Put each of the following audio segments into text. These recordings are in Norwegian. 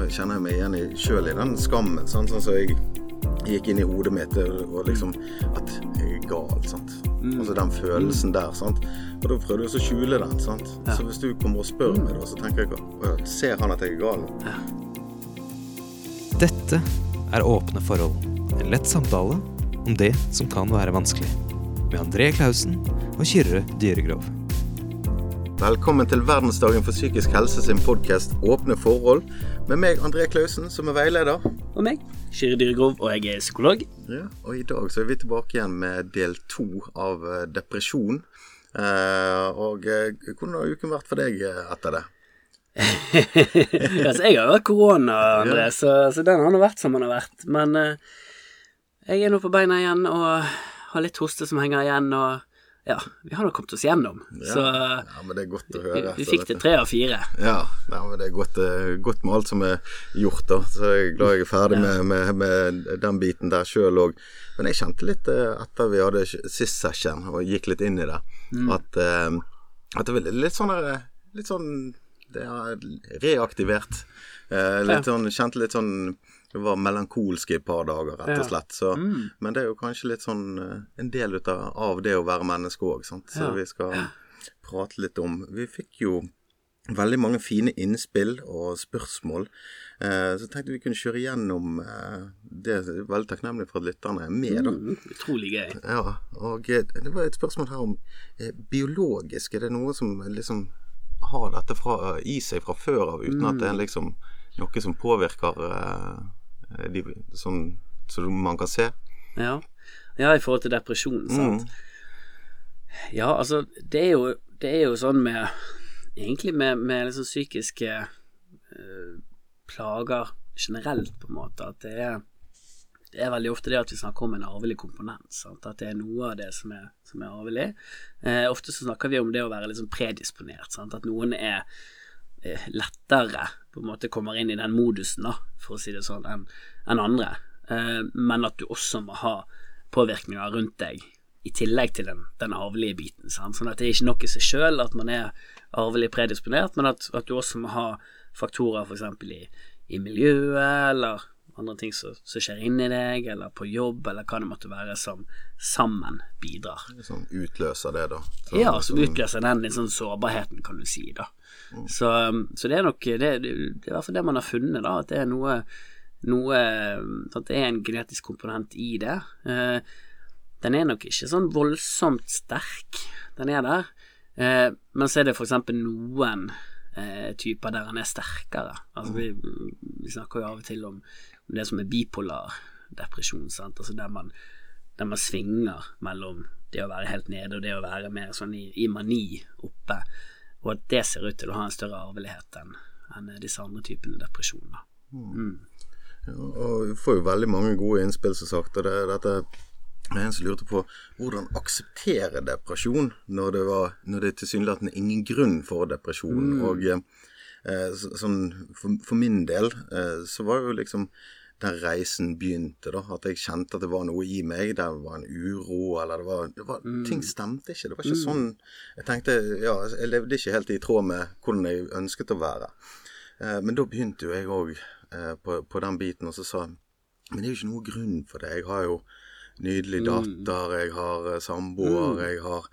og jeg kjenner meg igjen i sjøl i den skammen. Sant? Sånn som jeg gikk inn i hodet mitt og liksom At jeg er gal. sant? Mm. Altså den følelsen der. sant? Og da prøvde jeg å skjule den. sant? Ja. Så hvis du kommer og spør meg, da, så tenker jeg at ja, Ser han at jeg er gal? Dette er Åpne forhold. En lett samtale om det som kan være vanskelig. Med André Klausen og Kyrre Dyregrov. Velkommen til verdensdagen for psykisk helse sin podkast Åpne forhold. Med meg, André Klausen, som er veileder. Og meg, Kyrre Dyregrov, og jeg er psykolog. Ja, og i dag så er vi tilbake igjen med del to av eh, depresjon. Eh, og eh, hvordan har uken vært for deg etter det? altså, jeg har jo hatt korona, André, så, så den har nå vært som den har vært. Men jeg er nå på beina igjen og har litt hoste som henger igjen, og ja, vi har nå kommet oss gjennom. Ja, Så ja, men det er godt å høre. vi vi fikk til tre av fire. Ja, ja men det er godt, eh, godt med alt som er gjort, da. Så jeg er glad jeg er ferdig med, med, med den biten der sjøl òg. Men jeg kjente litt eh, etter vi hadde sist session og gikk litt inn i det, at, eh, at det var litt sånn Litt sånn Det er reaktivert. Eh, litt sånn, kjente litt sånn det var melankolsk i et par dager, rett og slett. Så, Men det er jo kanskje litt sånn eh, en del ut av, det å være menneske òg, sant. Så vi skal prate litt om Vi fikk jo veldig mange fine innspill og spørsmål. Eh, så tenkte vi kunne kjøre gjennom eh, det. Er Veldig takknemlig for at lytterne er med, da. Mm, utrolig gøy. Ja, og eh, det var et spørsmål her om biologisk. Er det noe som liksom har dette fra, i seg fra før av, uten at det er liksom noe som påvirker de, som, som man kan se? Ja. ja, i forhold til depresjon, sant. Ja, altså, det er jo, det er jo sånn med Egentlig med, med liksom psykiske øh, plager generelt, på en måte, at det er det er veldig ofte det at vi snakker om en arvelig komponent. Sant? At det er noe av det som er, som er arvelig. Eh, ofte så snakker vi om det å være liksom predisponert. Sant? At noen er eh, lettere på en måte kommer inn i den modusen, da, for å si det sånn, enn en andre. Eh, men at du også må ha påvirkninger rundt deg i tillegg til den, den arvelige biten. Sant? Sånn at det er ikke nok i seg sjøl at man er arvelig predisponert, men at, at du også må ha faktorer f.eks. I, i miljøet, eller andre ting som, som skjer inni deg, eller på jobb, eller hva det måtte være, som sammen bidrar. Som utløser det, da. Så, Ja, som sånn- utløser den litt sånn sårbarheten, kan du si, da. Så, um, så det er nok det, det, er i hvert fall det man har funnet, da, at det er noe, noe At det er en genetisk komponent i det. Eh, den er nok ikke sånn voldsomt sterk, den er der. Eh, men så er det eksempel noen eh, typer der den er sterkere. Altså vi, vi snakker jo av og til om det som er bipolar depresjon, sant. Altså der man, der man svinger mellom det å være helt nede og det å være mer sånn i, i mani oppe, og at det ser ut til å ha en større arvelighet enn enn disse andre typene depresjoner. Ja, og vi får jo veldig mange gode innspill, som sagt. Og det, dette er en som lurte på hvordan akseptere depresjon når det, var, når det er tilsynelatende ingen grunn for depresjon. Og eh, så, sånn for, for min del eh, så var jo liksom den reisen begynte, da. At jeg kjente at det var noe i meg. Det var en uro, eller det var, det var Ting stemte ikke. Det var ikke sånn Jeg tenkte Ja, jeg levde ikke helt i tråd med hvordan jeg ønsket å være. Eh, men da begynte jo jeg òg eh, på, på den biten, og så sa jeg Men det er jo ikke noe grunn for det. Jeg har jo nydelig datter, jeg har eh, samboer, jeg har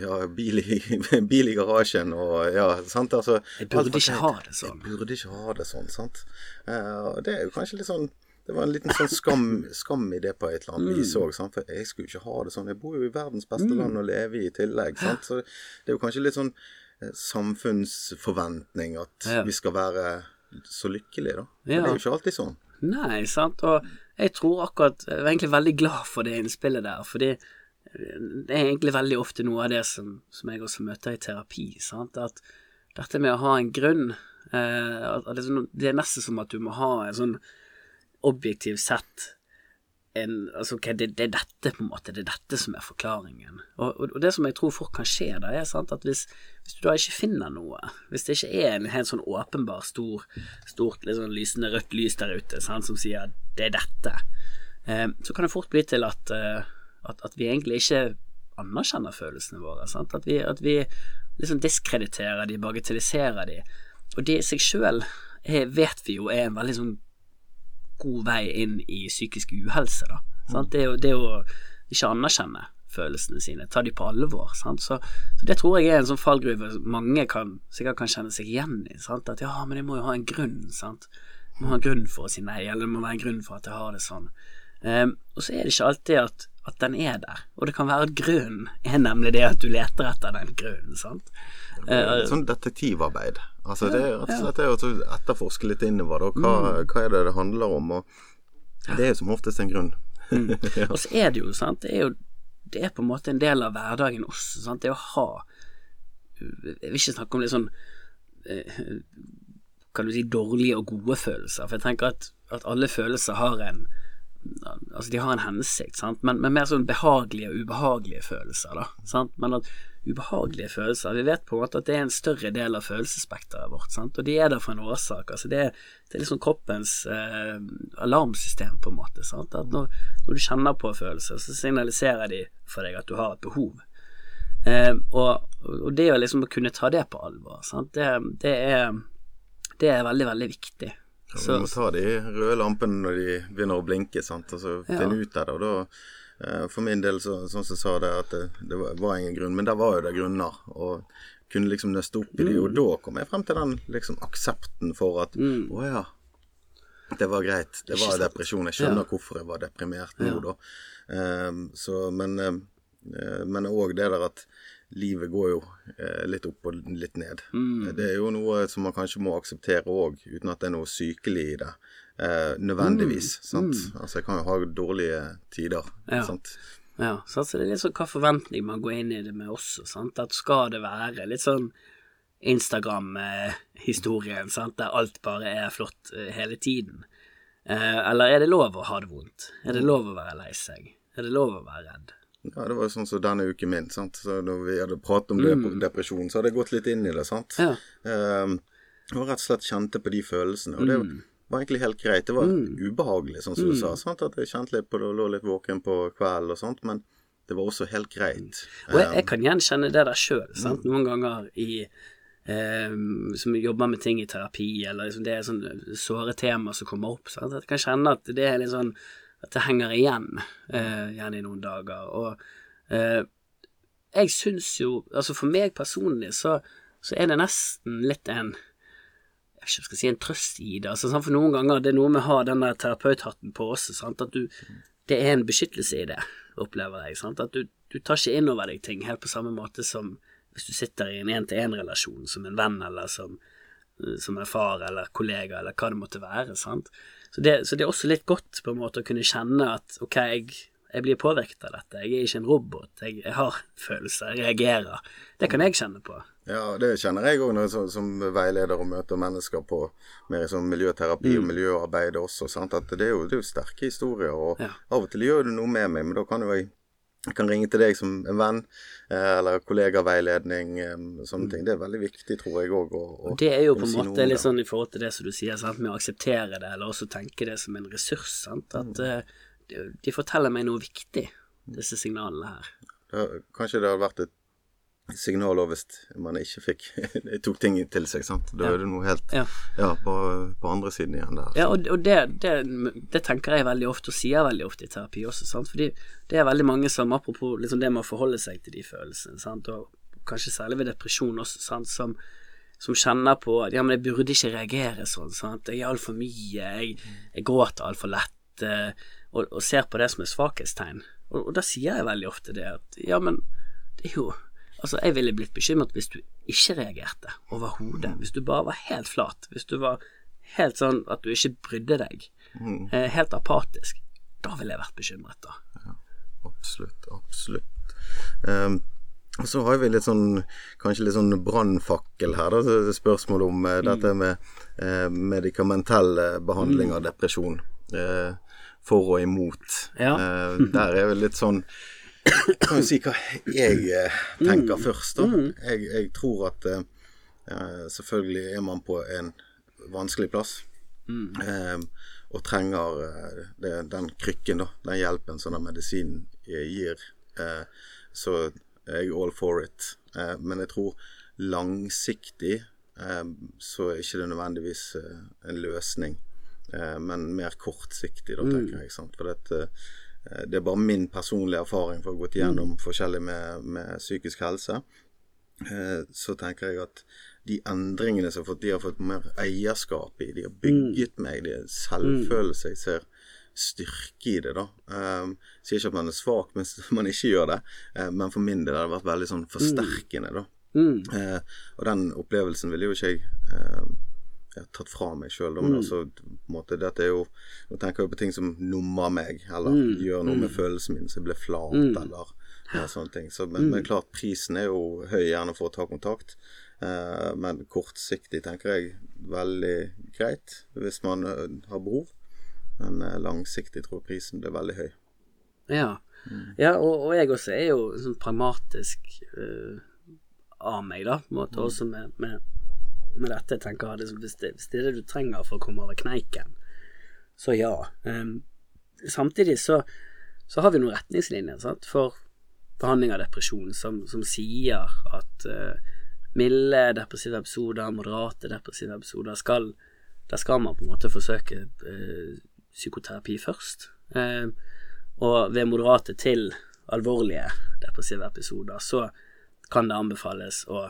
ja, bil, i, bil i garasjen og ja, sant. Altså, Jeg burde ikke ha det sånn. Jeg burde ikke ha det sånn, sant. Eh, det er jo kanskje litt sånn det var en liten sånn skam, skam i det på et eller annet vis òg. For jeg skulle ikke ha det sånn. Jeg bor jo i verdens beste land å leve i i tillegg. Sant? Så det er jo kanskje litt sånn eh, samfunnsforventning at Ja. vi skal være så lykkelige, da. Men Ja. det er jo ikke alltid sånn. Nei, sant, og jeg tror akkurat Jeg var egentlig veldig glad for det innspillet der, fordi det er egentlig veldig ofte noe av det som, som jeg også møter i terapi, sant, at dette med å ha en grunn eh, at det, sånn, det er nesten som at du må ha en sånn objektiv sett en, altså, okay, det, det er dette på en måte, det er dette som er forklaringen. Og, og, og det som jeg tror fort kan skje da, er sant, at hvis, hvis du da ikke finner noe, hvis det ikke er en helt sånn åpenbar stor, stort sånn lysende rødt lys der ute sant, som sier det er dette, eh, så kan det fort bli til at, eh, at, at vi egentlig ikke anerkjenner følelsene våre. Sant? At vi, at vi liksom diskrediterer de, bagatelliserer de. Og det i seg sjøl vet vi jo er en veldig sånn god vei inn i psykisk uhelse, da. Sant? Det, jo, det er jo ikke anerkjenne følelsene sine, ta de på alvor. Sant? Så, så det tror jeg er en sånn fallgruve mange kan, sikkert kan kjenne seg igjen i. Sant? At ja, men jeg må jo ha en grunn, sant. Jeg må ha en grunn for å si nei, eller det må være en grunn for at jeg har det sånn. Um, og så er det ikke alltid at, at, den er der, og det kan være at grunnen er nemlig det at du leter etter den grunnen, sant. Uh, sånn detektivarbeid. Altså Det er rett og slett det å etterforske litt innover. Da. Hva, mm. hva er det det handler om? Og det er jo som oftest en grunn. mm. Og så er det jo, sant, det er jo det er på en måte en del av hverdagen også, sant? det å ha Jeg vil ikke snakke om litt sånn eh, Kan du si dårlige og gode følelser, for jeg tenker at, at alle følelser har en Altså, de har en hensikt, sant, men, men mer sånn behagelige og ubehagelige følelser, da. Sant? Men at ubehagelige følelser Vi vet på en måte at det er en større del av følelsesspekteret vårt, sant? og de er der for en årsak. Altså det, det er liksom kroppens eh, alarmsystem, på en måte. Sant? At når, når, du kjenner på følelser, så signaliserer de for deg at du har et behov. Eh, og, og, det å liksom kunne ta det på alvor, sant? Det, det, er, det er veldig, veldig viktig. Ja, så, må ta de røde lampene når de begynner å blinke, sant? og så finne ja. ut av det. og da eh, For min del, så, sånn som jeg sa det, at det, det, var ingen grunn, men der var jo det grunner. Og kunne liksom nøste opp i det. og mm. da kom jeg frem til den liksom aksepten for at mm. å ja, det var greit. Det var depresjon. Jeg skjønner ja. hvorfor jeg var deprimert nå, ja. da. Um, så, men men òg det der at livet går jo eh, litt opp og litt ned. Mm. Det er jo noe som man kanskje må akseptere òg, uten at det er noe sykelig i det. Eh, nødvendigvis. Mm. sant? Mm. Altså, jeg kan jo ha dårlige tider. Ja. sant? Ja, så det er litt sånn hva forventning man går inn i det med også. sant? At skal det være litt sånn Instagram-historien, sant, der alt bare er flott eh, hele tiden? Eh, eller er det lov å ha det vondt? Er det lov å være lei seg? Er det lov å være redd? Ja, det var jo sånn som denne uken min. sant? Så Når vi hadde pratet om mm. depresjon, så hadde jeg gått litt inn i det. sant? Ja. Um, og rett og slett kjente på de følelsene. Og det mm. var egentlig helt greit. Det var mm. ubehagelig, sånn som du sa. Mm. sant? At jeg kjente litt på det og lå litt våken på kvelden og sånt. Men det var også helt greit. Og jeg, jeg kan gjenkjenne det der sjøl. Mm. Noen ganger i Um, som jobber med ting i terapi, eller liksom det er sånne såre tema som kommer opp. Sant? Jeg kan kjenne at det er litt sånn at det henger igjen, eh, gjerne i noen dager. Og eh, jeg syns jo Altså for meg personlig så, så, er det nesten litt en Jeg vet ikke skal si en trøst i det. Altså, for noen ganger det er noe med å ha den der terapeuthatten på også. Sant? At du Det er en beskyttelse i det, opplever jeg. Sant? At du, du tar ikke inn over deg ting helt på samme måte som hvis du sitter i en én-til-én-relasjon som en venn, eller som, som en far eller kollega, eller hva det måtte være. sant? Så det, så det, er også litt godt på en måte å kunne kjenne at ok, jeg, jeg blir påvirket av dette. Jeg er ikke en robot. Jeg, jeg har følelser, jeg reagerer. Det kan jeg kjenne på. Ja, det kjenner jeg òg som, som, veileder og møter mennesker på mer sånn miljøterapi mm. og miljøarbeid også. Sant? At det er, jo, det er jo sterke historier, og ja. av og til gjør det noe med meg, men da kan jo jeg jeg kan ringe til deg som en venn, eh, eller kollegaveiledning, eh, sånne mm. ting. Det er veldig viktig, tror jeg òg. Det er jo på en måte litt sånn i forhold til det som du sier, sant? med å akseptere det, eller også tenke det som en ressurs. Sant? At mm. uh, de forteller meg noe viktig, disse signalene her. Kanskje det hadde vært et signaler hvis man ikke fikk tok ting til seg. sant? Da ja. er det noe helt ja. ja på, på, andre siden igjen der. Ja, og, og det, det, det, tenker jeg veldig ofte, og sier veldig ofte i terapi også. sant? Fordi det er veldig mange som, apropos liksom det med å forholde seg til de følelsene, sant? og kanskje særlig ved depresjon også, sant? Som, som kjenner på at ja, men jeg burde ikke reagere sånn. sant? Jeg er altfor mye, jeg, jeg gråter altfor lett, eh, og, og, ser på det som et svakhetstegn. Og, og da sier jeg veldig ofte det at ja, men det er jo Altså, jeg ville blitt bekymret hvis du ikke reagerte overhodet. Hvis du bare var helt flat. Hvis du var helt sånn at du ikke brydde deg. Mm. Eh, helt apatisk. Da ville jeg vært bekymret, da. Ja, absolutt. Absolutt. Um, så har vi litt sånn kanskje litt sånn brannfakkel her, da. Det spørsmål om eh, mm. dette med eh, medikamentell behandling mm. av depresjon. Eh, for og imot. Ja. Eh, der er vi litt sånn kan jo si hva jeg eh, tenker mm. først, da. Mm. Jeg, jeg, tror at uh, selvfølgelig er man på en vanskelig plass. Mm. Um, og trenger uh, det, den krykken, da. Den hjelpen som den medisinen gir. Uh, så jeg er all for it. men jeg tror langsiktig eh, så er ikke det nødvendigvis eh, en løsning, eh, men mer kortsiktig, da, tenker jeg. Sant? For dette, eh, det er bare min personlige erfaring for å ha gått gjennom forskjellig med, med psykisk helse. Eh, så tenker jeg at de endringene som har fått, de har fått mer eierskap i. De har bygget meg. Det er selvfølelse. Jeg ser styrke i det, da. Um, sier ikke at man er svak mens man ikke gjør det, uh, men for min del har det vært veldig sånn forsterkende, da. Mm. Uh, og den opplevelsen ville jo ikke jeg eh, jeg har tatt fra meg sjøl. Mm. Altså, dette er jo Nå tenker jeg på ting som nummer meg, eller Mm. gjør noe med følelsen min, så jeg blir flat, eller ja, sånne ting. Så, men, Mm. men klart, prisen er jo høy gjerne for å ta kontakt. Eh, men kortsiktig tenker jeg veldig greit, hvis man eh, har behov. Men eh, langsiktig tror jeg prisen blir veldig høy. Ja, ja og, og jeg også er jo sånn pragmatisk uh, av meg, da, på en måte, også med, med, med dette. Jeg tenker liksom, hvis, det, hvis det er det du trenger for å komme over kneiken, så ja. Um, samtidig så, så har vi noen retningslinjer sant, for behandling av depresjon som, som sier at uh, milde depressive episoder, moderate depressive episoder skal Der skal man på en måte forsøke uh, psykoterapi først. Uh, og ved moderate til alvorlige depressive episoder så kan det anbefales å,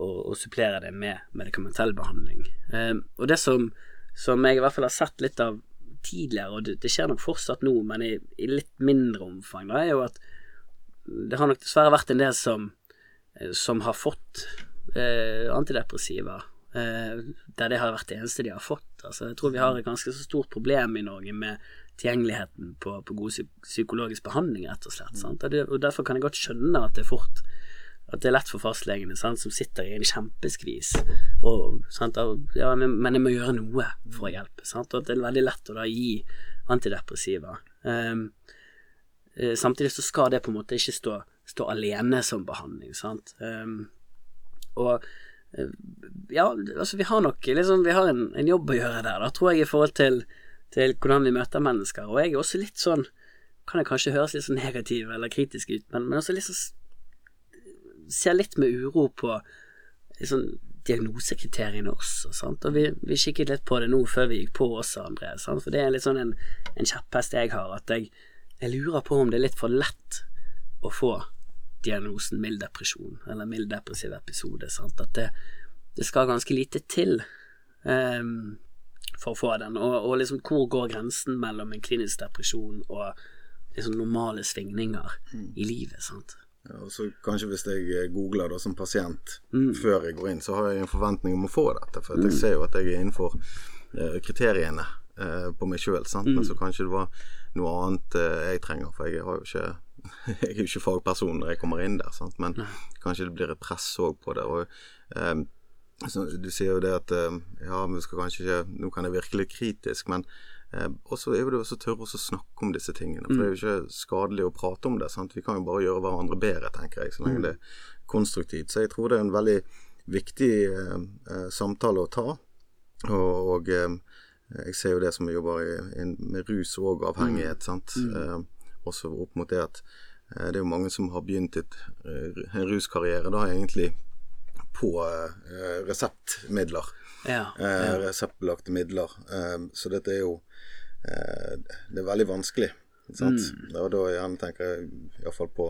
å, og supplere det med medikamentell behandling. Eh, og det som, som jeg i hvert fall har sett litt av tidligere, og det, det skjer nok fortsatt nå, men i, i litt mindre omfang, da, er jo at det har nok dessverre vært en del som, eh, som har fått eh, antidepressiva, eh, der det har vært det eneste de har fått. Altså, jeg tror vi har et ganske så stort problem i Norge med tilgjengeligheten på, på god psykologisk behandling, rett og slett. Sant? Og, derfor kan jeg godt skjønne at det fort at det er lett for fastlegene sant, som sitter i en kjempeskvis og, sant, og ja, men, jeg må gjøre noe for å hjelpe. Sant? Og at det er veldig lett å da gi antidepressiva. Eh, samtidig så skal det på en måte ikke stå, stå alene som behandling. Sant? Um, og eh, ja, altså vi har nok liksom, vi har en, en jobb å gjøre der, da, tror jeg, i forhold til, til hvordan vi møter mennesker. Og jeg er også litt sånn Kan jeg kanskje høres litt sånn negativ eller kritisk ut, men, men også litt sånn Ser litt med uro på liksom, diagnosekriteriene også, sant. Og vi, vi kikket litt på det nå før vi gikk på også, André, sant? for det er litt sånn en, en kjepphest jeg har, at jeg, jeg lurer på om det er litt for lett å få diagnosen mild depresjon, eller mild depressiv episode. Sant? At det, det skal ganske lite til um, for å få den. Og, og liksom hvor går grensen mellom en klinisk depresjon og liksom normale svingninger i livet? Sant? Ja, og så kanskje hvis jeg eh, googler da som pasient Mm. før jeg går inn, så har jeg en forventning om å få dette. For at jeg ser jo at jeg er innenfor eh, kriteriene eh, på meg sjøl. Mm. Men så kanskje det var noe annet eh, jeg trenger. For jeg har jo ikke jeg er jo ikke fagperson når jeg kommer inn der. Sant? Men kanskje det blir et press òg på det. Og, eh, så du sier jo det at eh, ja, vi skal kanskje ikke Nå kan jeg virke litt kritisk, men eh, også er jo det også tørre å snakke om disse tingene. For det er jo ikke skadelig å prate om det. Sant? Vi kan jo bare gjøre hverandre bedre, tenker jeg, så lenge det er konstruktivt. Så jeg tror det er en veldig viktig eh, eh, samtale å ta. Og, og eh, jeg ser jo det som vi jobber i, in, med rus og avhengighet, sant. Eh, også opp mot det at eh, det er jo mange som har begynt et, en ruskarriere da egentlig på eh, reseptmidler. Ja. Eh, reseptbelagte midler. Eh, så dette er jo eh, Det er veldig vanskelig. Sant? Og da gjerne tenker jeg iallfall på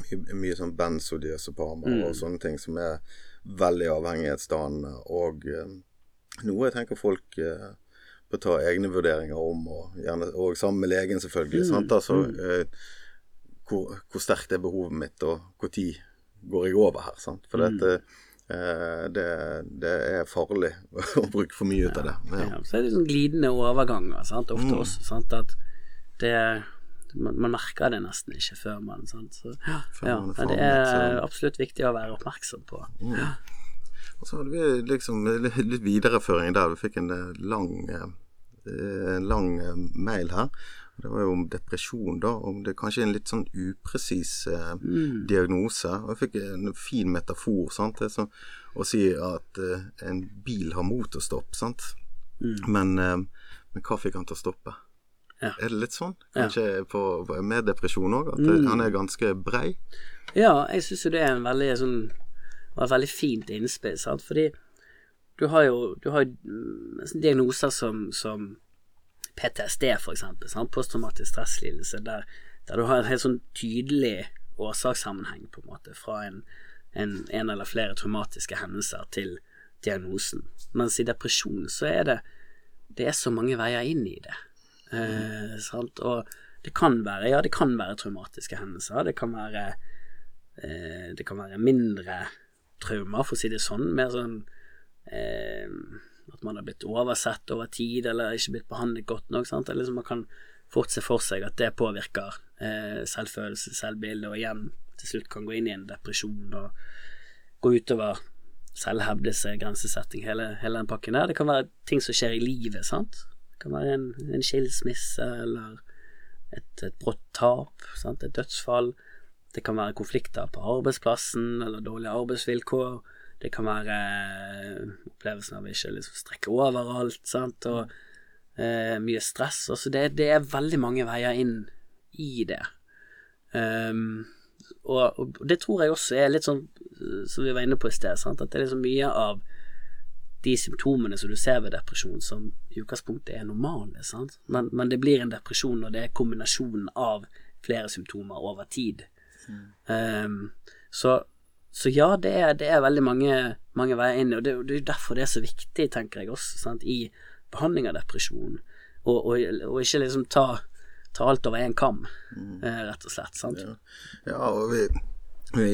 mye, mye sånn benzodiazepamer og sånne ting som er veldig avhengighetsdannende. Og noe jeg tenker folk bør ta egne vurderinger om, og gjerne og sammen med legen, selvfølgelig. Sant? Altså, eh, hvor, hvor sterkt er behovet mitt, og når går jeg over her? Sant? For dette eh, det, det er farlig å bruke for mye ut av det. Ja. Ja, så er det sånn glidende overganger, sant, ofte også, sant, at det man, man merker det nesten ikke før man sant? Så, ja, ja, er det er absolutt viktig å være oppmerksom på. Og så hadde vi liksom litt videreføring der. Vi fikk en eh, lang, eh, en lang eh, mail her. Det var jo om depresjon, da. Om det kanskje er en litt sånn upresis eh, diagnose. Og jeg fikk en fin metafor. sant? Det er sånn å si at eh, en bil har motorstopp, sant. Men, eh, men hva fikk han til å stoppe? Ja. Er det litt sånn? Kanskje på, med depresjon òg? At mm. han er ganske brei? Ja, jeg syns jo det er en veldig sånn var et veldig fint innspill, sant, fordi du har jo, du har mm, diagnoser som, som PTSD, eksempel, posttraumatisk stresslidelse, der, der, du har en helt sånn tydelig årsakssammenheng, på en måte, fra en, en, en eller flere traumatiske hendelser til diagnosen. Mens i depresjon så er det det er så mange veier inn i det. Eh? Og det kan være, ja, det kan være traumatiske hendelser. Det kan være, eh, det kan være mindre traumer, for å si det sånn. Mer sånn eh, at man har blitt oversett over tid, eller ikke blitt behandlet godt nok. Sant? Eller liksom man kan fort se for seg at det påvirker eh, selvfølelse, selvbilde, og igjen til slutt kan gå inn i en depresjon og gå utover selvhevdelse, grensesetting, hele, hele, den pakken der. Det kan være ting som skjer i livet, sant. Det kan være en, en skilsmisse eller et, et brått tap, sant? et dødsfall. Det kan være konflikter på arbeidsplassen eller dårlige arbeidsvilkår. Det kan være eh, opplevelsen av ikke liksom strekke overalt, sant, og eh, mye stress. Altså det, det, er veldig mange veier inn i det. Um, og, og, det tror jeg også er litt sånn som vi var inne på i sted, sant? at det er liksom mye av de symptomene som du ser ved depresjon, som i utgangspunktet er normale, sant? Men, men det blir en depresjon når det er kombinasjonen av flere symptomer over tid. Mm. Um, så, så, ja, det er, det er veldig mange, mange, veier inn, og det, det er derfor det er så viktig, tenker jeg også, sant? i behandling av depresjon, og, og, og ikke liksom ta ta alt over én kam, mm. Eh, rett og slett. Sant? Ja, ja og vi, vi,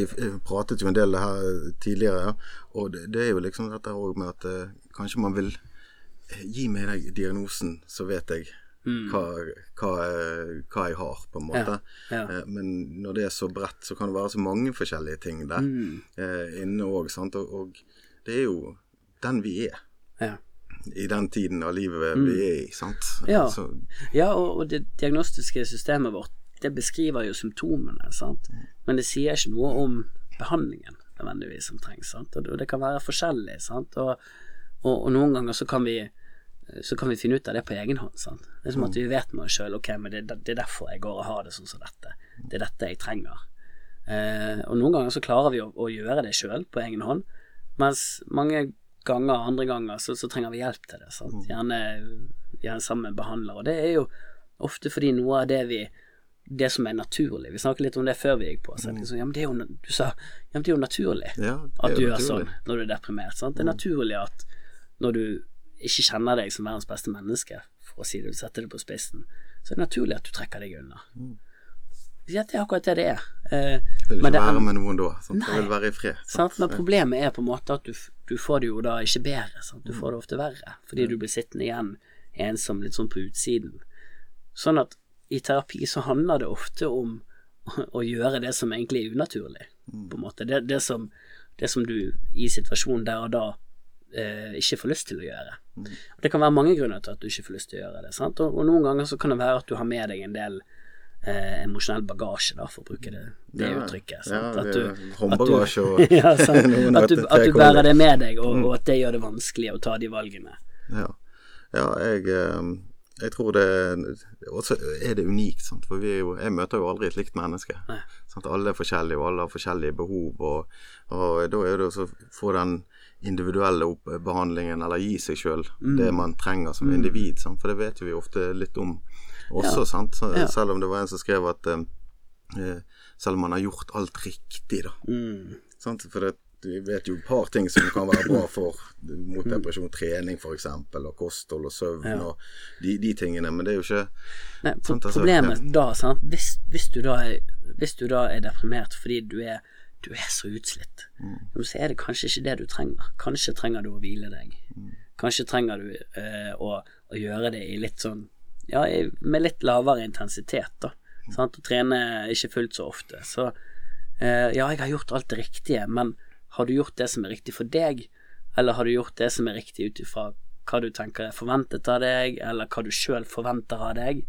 pratet jo en del her tidligere, og det, det, er jo liksom dette òg med at eh, kanskje man vil gi meg den diagnosen, så vet jeg mm. hva, hva, hva, jeg har, på en måte. Ja, ja. Men når det er så bredt, så kan det være så mange forskjellige ting der mm. inne òg. Og, og, det er jo den vi er. Ja i den tiden av livet mm. vi er i. sant? Ja, ja og, og, det diagnostiske systemet vårt det beskriver jo symptomene, sant? Mm. men det sier ikke noe om behandlingen nødvendigvis som trengs. sant? Og det kan være forskjellig, sant? Og, og noen ganger så kan vi så kan vi finne ut av det på egen hånd. Sant? Det er som at vi vet med oss sjøl ok, men det, det, er derfor jeg går og har det sånn som dette. Det er dette jeg trenger. Eh, og noen ganger så klarer vi å, å gjøre det sjøl på egen hånd, mens mange ganger, andre ganger, så, så trenger vi hjelp til det. Sant? Mm. Gjerne, gjerne sammen med behandler. Og det er jo ofte fordi noe av det vi det som er naturlig. Vi snakket litt om det før vi gikk på. Så liksom, ja, men det er jo, du sa ja, men det er jo naturlig ja, at du gjør sånn når du er deprimert. Sant? Det er mm. naturlig at når du ikke kjenner deg som verdens beste menneske, for å si det, sette det på spissen, så er det naturlig at du trekker deg unna. Mm. Ja, det er akkurat det det er. Eh, vil ikke være med noen da. Sant? Nei, vil være i fred. Sant? Men problemet er på en måte at du, du får det jo da ikke bedre. Sant? Du mm. får det ofte verre, fordi du blir sittende igjen ensom litt sånn på utsiden. Sånn at i terapi så handler det ofte om å gjøre det som egentlig er unaturlig, mm. på en måte. Det, det, som, det som, du i situasjonen der og da eh, ikke får lyst til å gjøre. Mm. Det kan være mange grunner til at du ikke får lyst til å gjøre det. Og, og, noen ganger så kan det være at du har med deg en del eh, emosjonell bagasje, da, for å bruke det, det ja, uttrykket. Sant? Ja, at du, håndbagasje og ja, at, du, at du bærer det med deg, og, mm. og, at det gjør det vanskelig å ta de valgene. Ja, ja jeg, eh, jeg tror det også er det unikt, sant? for jo, jeg møter jo aldri et likt menneske. Alle er forskjellige, og alle har forskjellige behov. Og, og da er det å få den individuelle behandlingen, eller gi seg sjøl mm. det man trenger som mm. individ. Sant? For det vet vi ofte litt om også, ja. sant? Så, ja. Selv om det var en som skrev at eh, eh selv om man har gjort alt riktig, da. Mm. For det, vi vet jo et par ting som kan være bra for mot mm. depresjon. Trening f.eks., og kosthold og søvn ja. og de, de, tingene. Men det er jo ikke Nei, sant, altså, Problemet ja. da, sant? Hvis, hvis, du da er, hvis du da er deprimert fordi du er du er så utslitt, mm. så er det kanskje ikke det du trenger. Kanskje trenger du å hvile deg. Mm. Kanskje trenger du eh, å, å, gjøre det i litt sånn ja, med litt lavere intensitet, da. Sant? Og trene ikke fullt så ofte. Så eh, ja, jeg har gjort alt det riktige, men har du gjort det som er riktig for deg, eller har du gjort det som er riktig ut ifra hva du tenker er forventet av deg, eller hva du sjøl forventer av deg,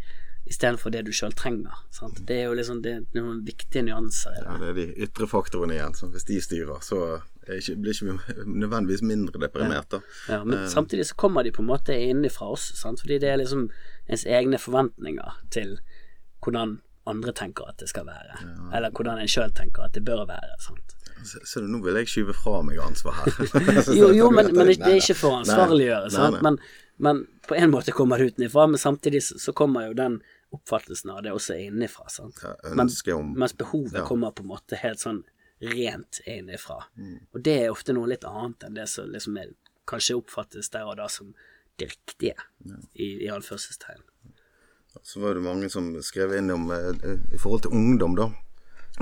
istedenfor det du sjøl trenger. Sant? Det er jo liksom det, det er noen viktige nyanser. Ja, det er de ytre faktorene igjen. Så hvis de styrer, så ikke, blir ikke nødvendigvis mindre deprimert. Da. Ja, men uh, samtidig så kommer de på en måte innenfra oss, sant? fordi det er liksom ens egne forventninger til hvordan andre tenker at det skal være, ja. eller hvordan en sjøl tenker at det bør være. Sant? Så, så nå vil jeg skyve fra meg ansvar her. Jo, jo men, men det, det er ikke for å ansvarliggjøre, sant? Men, men på en måte kommer det utenfra, men samtidig så, kommer jo den oppfattelsen av det også innenfra, sant? Ja, Men, mens behovet ja. kommer på en måte helt sånn rent innenfra. Mm. Og det er ofte noe litt annet enn det som liksom er, kanskje oppfattes der og da som det riktige, i, i anførselstegn. Så var det mange som skrev inn om eh, i forhold til ungdom, da.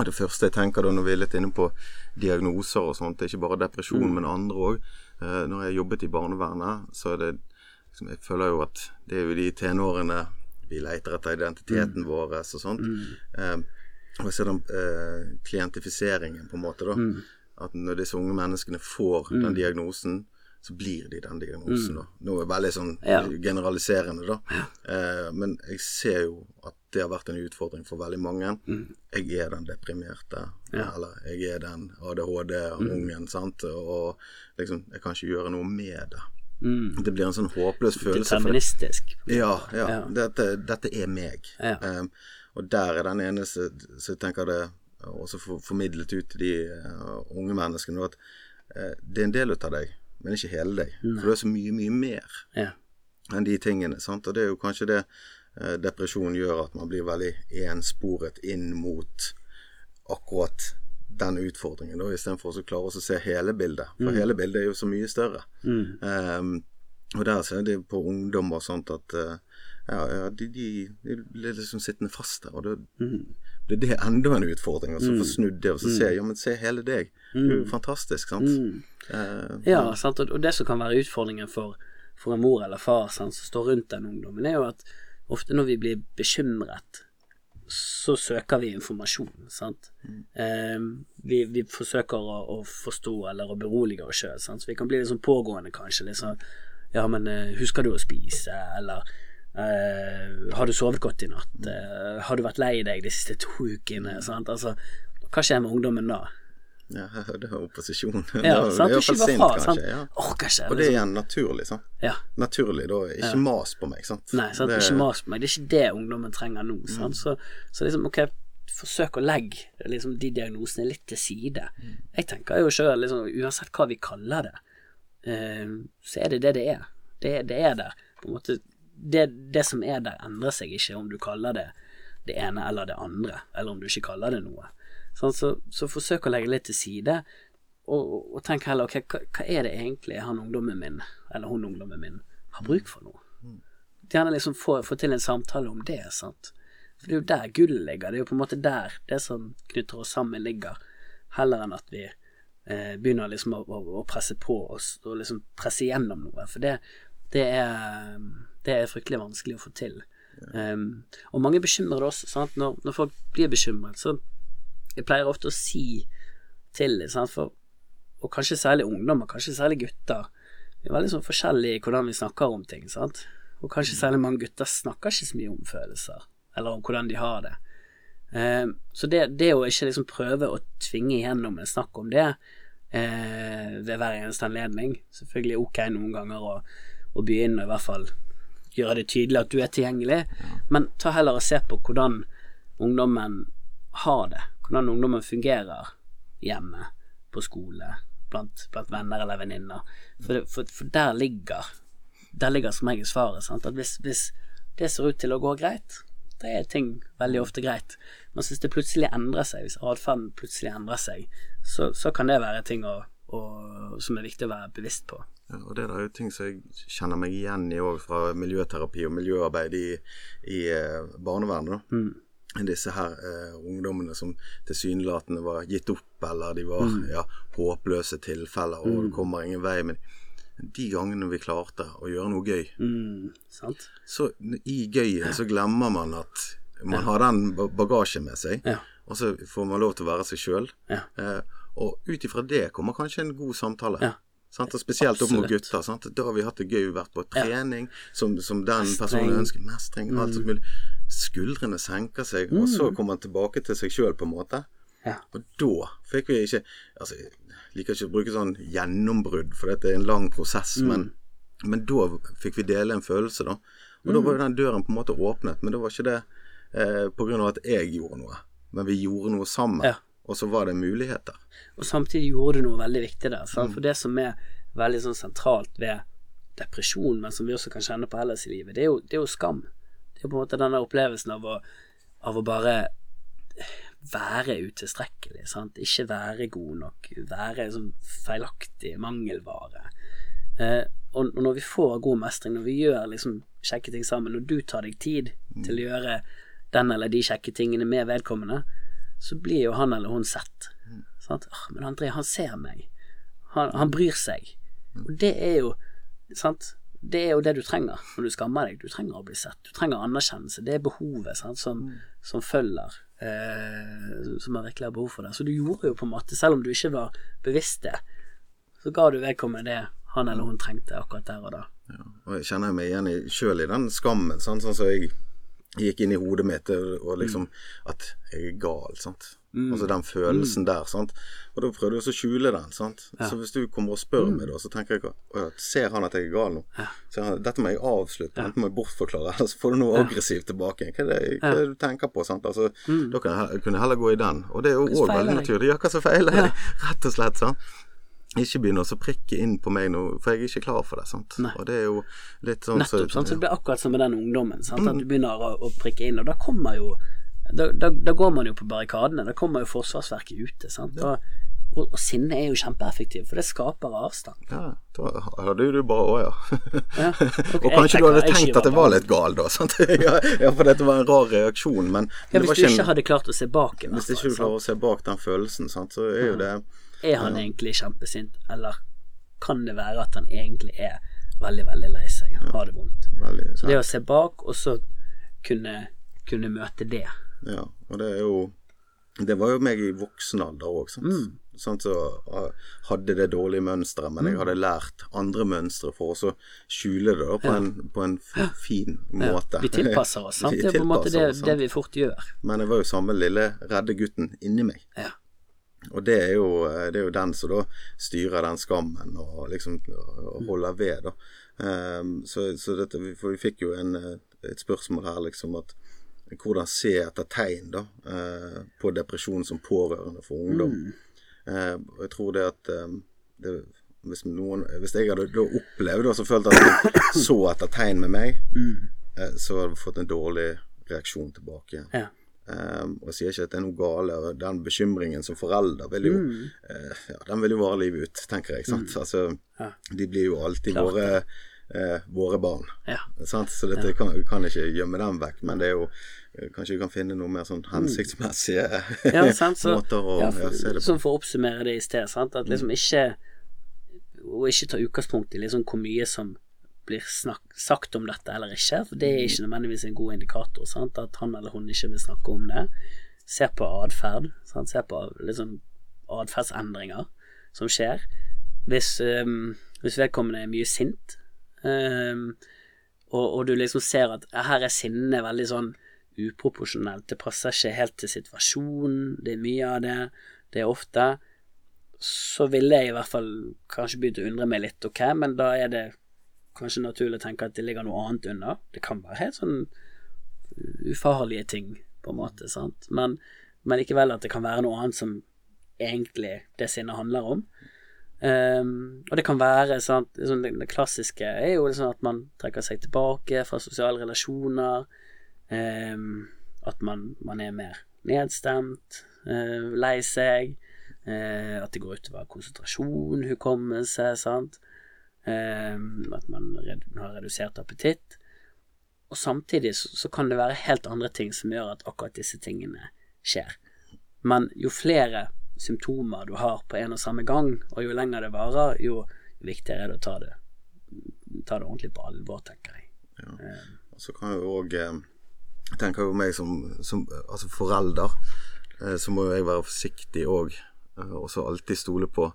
Det første jeg tenker da når vi er litt inne på diagnoser og sånt, det er ikke bare depresjon, men andre òg. Eh, når jeg jobbet i barnevernet, så er det liksom, Jeg føler jo at det er jo de tenårene vi leter etter identiteten vår og sånt. Eh, og så er den eh, klientifiseringen, på en måte, da. At når disse unge menneskene får den diagnosen, så blir de den diagnosen. da. Nå er veldig sånn Ja. generaliserende, da. Eh, men jeg ser jo at det har vært en utfordring for veldig mange. Jeg er den deprimerte, eller jeg er den ADHD-ungen, sant. Og liksom, jeg kan ikke gjøre noe med det. Mm. Det blir en sånn håpløs følelse. for- Deterministisk. ja, ja. Ja. Dette, dette er meg. Ja. Um, og der er den eneste Så jeg tenker det også for, formidlet ut til de uh, unge menneskene at uh, det er en del av deg, men ikke hele deg. For du er så mye, mye mer Ja. enn de tingene. Sant? Og det er jo kanskje det uh, depresjon gjør, at man blir veldig ensporet inn mot akkurat den utfordringen, istedenfor å klare å se hele bildet. For hele bildet er jo så mye større. Mm. Um, og der ser de på ungdom og sånt at uh, ja, ja, de, de, de blir liksom sittende fast der. Og det, Mm. det er det enda en utfordring. Og så få snudd det, og så se ja, men se hele deg. Det er jo fantastisk, sant. Mm. Eh, Ja, sant? Og det som kan være utfordringen for, for en mor eller far sant, som står rundt den ungdommen, er jo at ofte når vi blir bekymret, så søker vi informasjon. Sant? Eh, vi, vi forsøker å, å forstå eller å berolige oss sjøl. Så vi kan bli litt sånn pågående, kanskje. Litt sånn Ja, men eh, husker du å spise? Eller eh, Har du sovet godt i natt? Eh, har du vært lei deg de siste to ukene? Sant? Altså, hva skjer med ungdommen da? ja, det er opposisjon. Ja, Da- sant? det er iallfall sint, fra. kanskje. Ja. Orker ikke. Og det er liksom. igjen naturlig, sant. Ja. Naturlig, da. Ikke mas på meg, sant. Nei, sant? Det- ikke mas på meg. Det er ikke det ungdommen trenger nå. Sant? Så, så liksom, ok, forsøk å legge liksom, de diagnosene litt til side. Jeg tenker jo sjøl, liksom, uansett hva vi kaller det, uh, så er det det det er. Det, det er der. På en måte, det, det som er der, endrer seg ikke om du kaller det det ene eller det andre, eller om du ikke kaller det noe. Sånn, så, så forsøk å legge litt til side, og, og, tenk heller okay, hva, hva er det egentlig han ungdommen min, eller hun ungdommen min, har bruk for nå? Gjerne liksom få, få til en samtale om det, sant. For det er jo der gullet ligger, det er jo på en måte der det som knytter oss sammen ligger, heller enn at vi eh, begynner liksom å, å, å presse på oss og liksom presse gjennom noe, for det, det er det er fryktelig vanskelig å få til. Um, og mange bekymrer det også, sant. Når, når folk blir bekymret, så jeg pleier ofte å si til sant, for og kanskje særlig ungdommer, kanskje særlig gutter. Vi er veldig sånn forskjellige i hvordan vi snakker om ting, sant. Og kanskje særlig mange gutter snakker ikke så mye om følelser, eller om hvordan de har det. Eh, så det, det å ikke liksom prøve å tvinge igjennom en snakk om det eh, ved hver eneste anledning, selvfølgelig ok noen ganger å, å begynne i hvert fall gjøre det tydelig at du er tilgjengelig, men ta heller og se på hvordan ungdommen har det, hvordan ungdommen fungerer hjemme, på skole, blant, blant venner eller venninner. For, for, for der ligger Der ligger som regel svaret. Sant? At hvis, hvis det ser ut til å gå greit, da er ting veldig ofte greit. Men hvis det plutselig endrer seg, hvis atferden plutselig endrer seg, så, så kan det være ting å, å, som er viktig å være bevisst på. Ja, og det er jo ting som jeg kjenner meg igjen i òg fra miljøterapi og miljøarbeid i, i eh, barnevernet. Mm. Disse her eh, ungdommene som tilsynelatende var gitt opp, eller de var Mm. ja, håpløse tilfeller, og det kommer ingen vei. Men de gangene vi klarte å gjøre noe gøy, Mm, sant? så i gøyen så glemmer man at man har den bagasjen med seg, Ja. og så får man lov til å være seg sjøl. Ja. Eh, og ut ifra det kommer kanskje en god samtale. Sant? Og spesielt opp mot gutter. Sant? Da har vi hatt det gøy, vært på trening som, som den Mestring. personen ønsker. Mestring. Alt som mulig. Skuldrene senker seg, og så kommer man tilbake til seg sjøl, på en måte. Ja. Og da fikk vi ikke Altså, jeg liker ikke å bruke sånn gjennombrudd, for dette er en lang prosess, men, men da fikk vi dele en følelse, da. Og da var jo den døren på en måte åpnet, men da var ikke det eh, av at jeg gjorde noe, men vi gjorde noe sammen. Ja. Og så var det muligheter. Og samtidig gjorde du noe veldig viktig der. Sant? For det som er veldig sånn sentralt ved depresjon, men som vi også kan kjenne på ellers i livet, det er jo, det er jo skam. Det er på en måte denne opplevelsen av å, av å bare være utilstrekkelig, sant. Ikke være god nok, være sånn feilaktig, mangelvare. Eh, og og når vi får god mestring, når vi gjør liksom kjekke ting sammen, når du tar deg tid til å gjøre den eller de kjekke tingene med vedkommende, så blir jo han eller hun sett. Sant? «Åh, men André, han ser meg. Han, han bryr seg. Og det er jo Sant? Det er jo det du trenger når du skammer deg. Du trenger å bli sett. Du trenger anerkjennelse. Det er behovet sant? Som, som følger. Eh, som man virkelig har behov for det. Så du gjorde jo på en måte, selv om du ikke var bevisst det, så ga du vedkommende det han eller hun trengte akkurat der og da. Ja. Og jeg kjenner meg igjen sjøl i den skammen, sant? sånn som jeg gikk inn i hodet mitt og liksom At jeg er gal, sant. Altså den følelsen der, sant. Og da prøvde jeg å skjule den, sant. Så hvis du kommer og spør meg da, så tenker jeg «Å, Ser han at jeg er gal nå? Ja. han, dette må jeg avslutte, enten må jeg bortforklare, eller så får du noe aggressivt tilbake. Hva er det, hva er det du tenker på, sant. Altså, Da kan jeg, kunne jeg heller gå i den. Og det er jo òg veldig naturlig. Ja, hva som feiler deg? Rett og slett, sant. Ikke begynne å prikke inn på meg nå, for jeg er ikke klar for det. sant? Nei. Og det er jo litt sånn Nettopp. sant? Så det blir akkurat som med den ungdommen. Sant? Mm. At du begynner å, å prikke inn, og da kommer jo da, da, da går man jo på barrikadene. Da kommer jo forsvarsverket ute. Sant? Og, og, og sinne er jo kjempeeffektivt, for det skaper avstand. Ja, da hadde jo du bare å ja. Ja, okay, og kanskje du hadde tenkt at jeg var litt gal da, sant? ja, ja, for dette var en rar reaksjon, men Ja, det hvis var du en- ikke hadde klart å se bak hvert Hvis ikke fall, du klarer å se bak den følelsen, sant, så er jo det Er han egentlig kjempesint, eller kan det være at han egentlig er veldig, veldig lei seg, har det vondt? veldig Så det å se bak, og så kunne, kunne møte det. Ja, og det er jo Det var jo meg i voksen alder òg, sant. Mm. Sånn så hadde det dårlige mønsteret, men jeg hadde lært andre mønstre for å så skjule det da, på, en, på en fin Ja, måte. vi tilpasser oss, sant? Vi Det er på en måte det, det vi fort gjør. Men jeg var jo samme lille redde gutten inni meg. Ja. Og det er, jo, det er jo den som da styrer den skammen og liksom og holder ved, da. Um, så, så dette, vi- for vi fikk jo en, et spørsmål her, liksom at hvordan se etter tegn da, uh, på depresjon som pårørende for ungdom. Eh, og jeg tror det at um, det, hvis, noen, hvis jeg hadde da opplevd og så følt at de så etter tegn med meg, eh, så hadde jeg fått en dårlig reaksjon tilbake. Ja. Um, og jeg sier ikke at det er noe gale, den bekymringen som forelder vil jo eh, ja, Den vil jo vare livet ut, tenker jeg. sant? Altså, Ja. De blir jo alltid Klart våre, eh, våre barn. Ja. Sant? Så dette kan, kan ikke gjemme dem vekk, men det er jo eh, Kanskje vi kan finne noe mer sånn hensiktsmessige Ja, sant, så, måter å se det på. Sånn for å oppsummere det i sted, sant? at liksom ikke Å ikke ta utgangspunkt i liksom hvor mye som blir snakk, sagt om dette eller ikke, for det er ikke nødvendigvis en god indikator. Sant? At han eller hun ikke vil snakke om det. Se på atferd. Se på liksom atferdsendringer som skjer. Hvis, um, hvis vedkommende er mye sint, um, og, og du liksom ser at her er sinnet veldig sånn uproporsjonelt, det passer ikke helt til situasjonen, det er mye av det, det er ofte, så ville jeg i hvert fall kanskje begynt å undre meg litt, ok, men da er det kanskje naturlig å tenke at det ligger noe annet under. Det kan være helt sånn ufarlige ting, på en måte, sant, men, men likevel at det kan være noe annet som egentlig det sinnet handler om. Um, og det kan være sant, sånn, det, klassiske er jo liksom at man trekker seg tilbake fra sosiale relasjoner. Um, at man, man er mer nedstemt, uh, lei seg. Uh, at det går utover konsentrasjon, hukommelse, sant. Ehm, at man har redusert appetitt. Og samtidig så, så kan det være helt andre ting som gjør at akkurat disse tingene skjer. Men jo flere symptomer du har på en og samme gang, og jo lenger det varer, jo viktigere er det å ta det, ta det ordentlig på alvor, tenker jeg. Og så kan jo òg eh, Jeg tenker jo meg som, som altså forelder, eh, så må jo jeg være forsiktig òg, eh, og så alltid stole på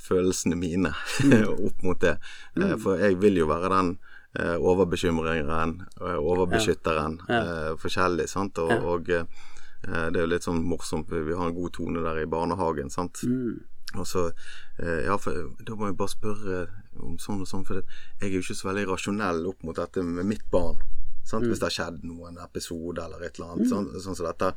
følelsene mine opp mot det. Eh, for jeg vil jo være den overbekymringeren, overbeskytteren, ja. overbeskytteren, eh, forskjellig, sant. Og, og eh, det er jo litt sånn morsomt, vi har en god tone der i barnehagen, sant. Og så eh, Ja, for da må jeg bare spørre om sånn og sånn, for jeg er jo ikke så veldig rasjonell opp mot dette med mitt barn. Sant? Hvis det har skjedd noen episode eller et eller annet. Sånn, sånn som dette.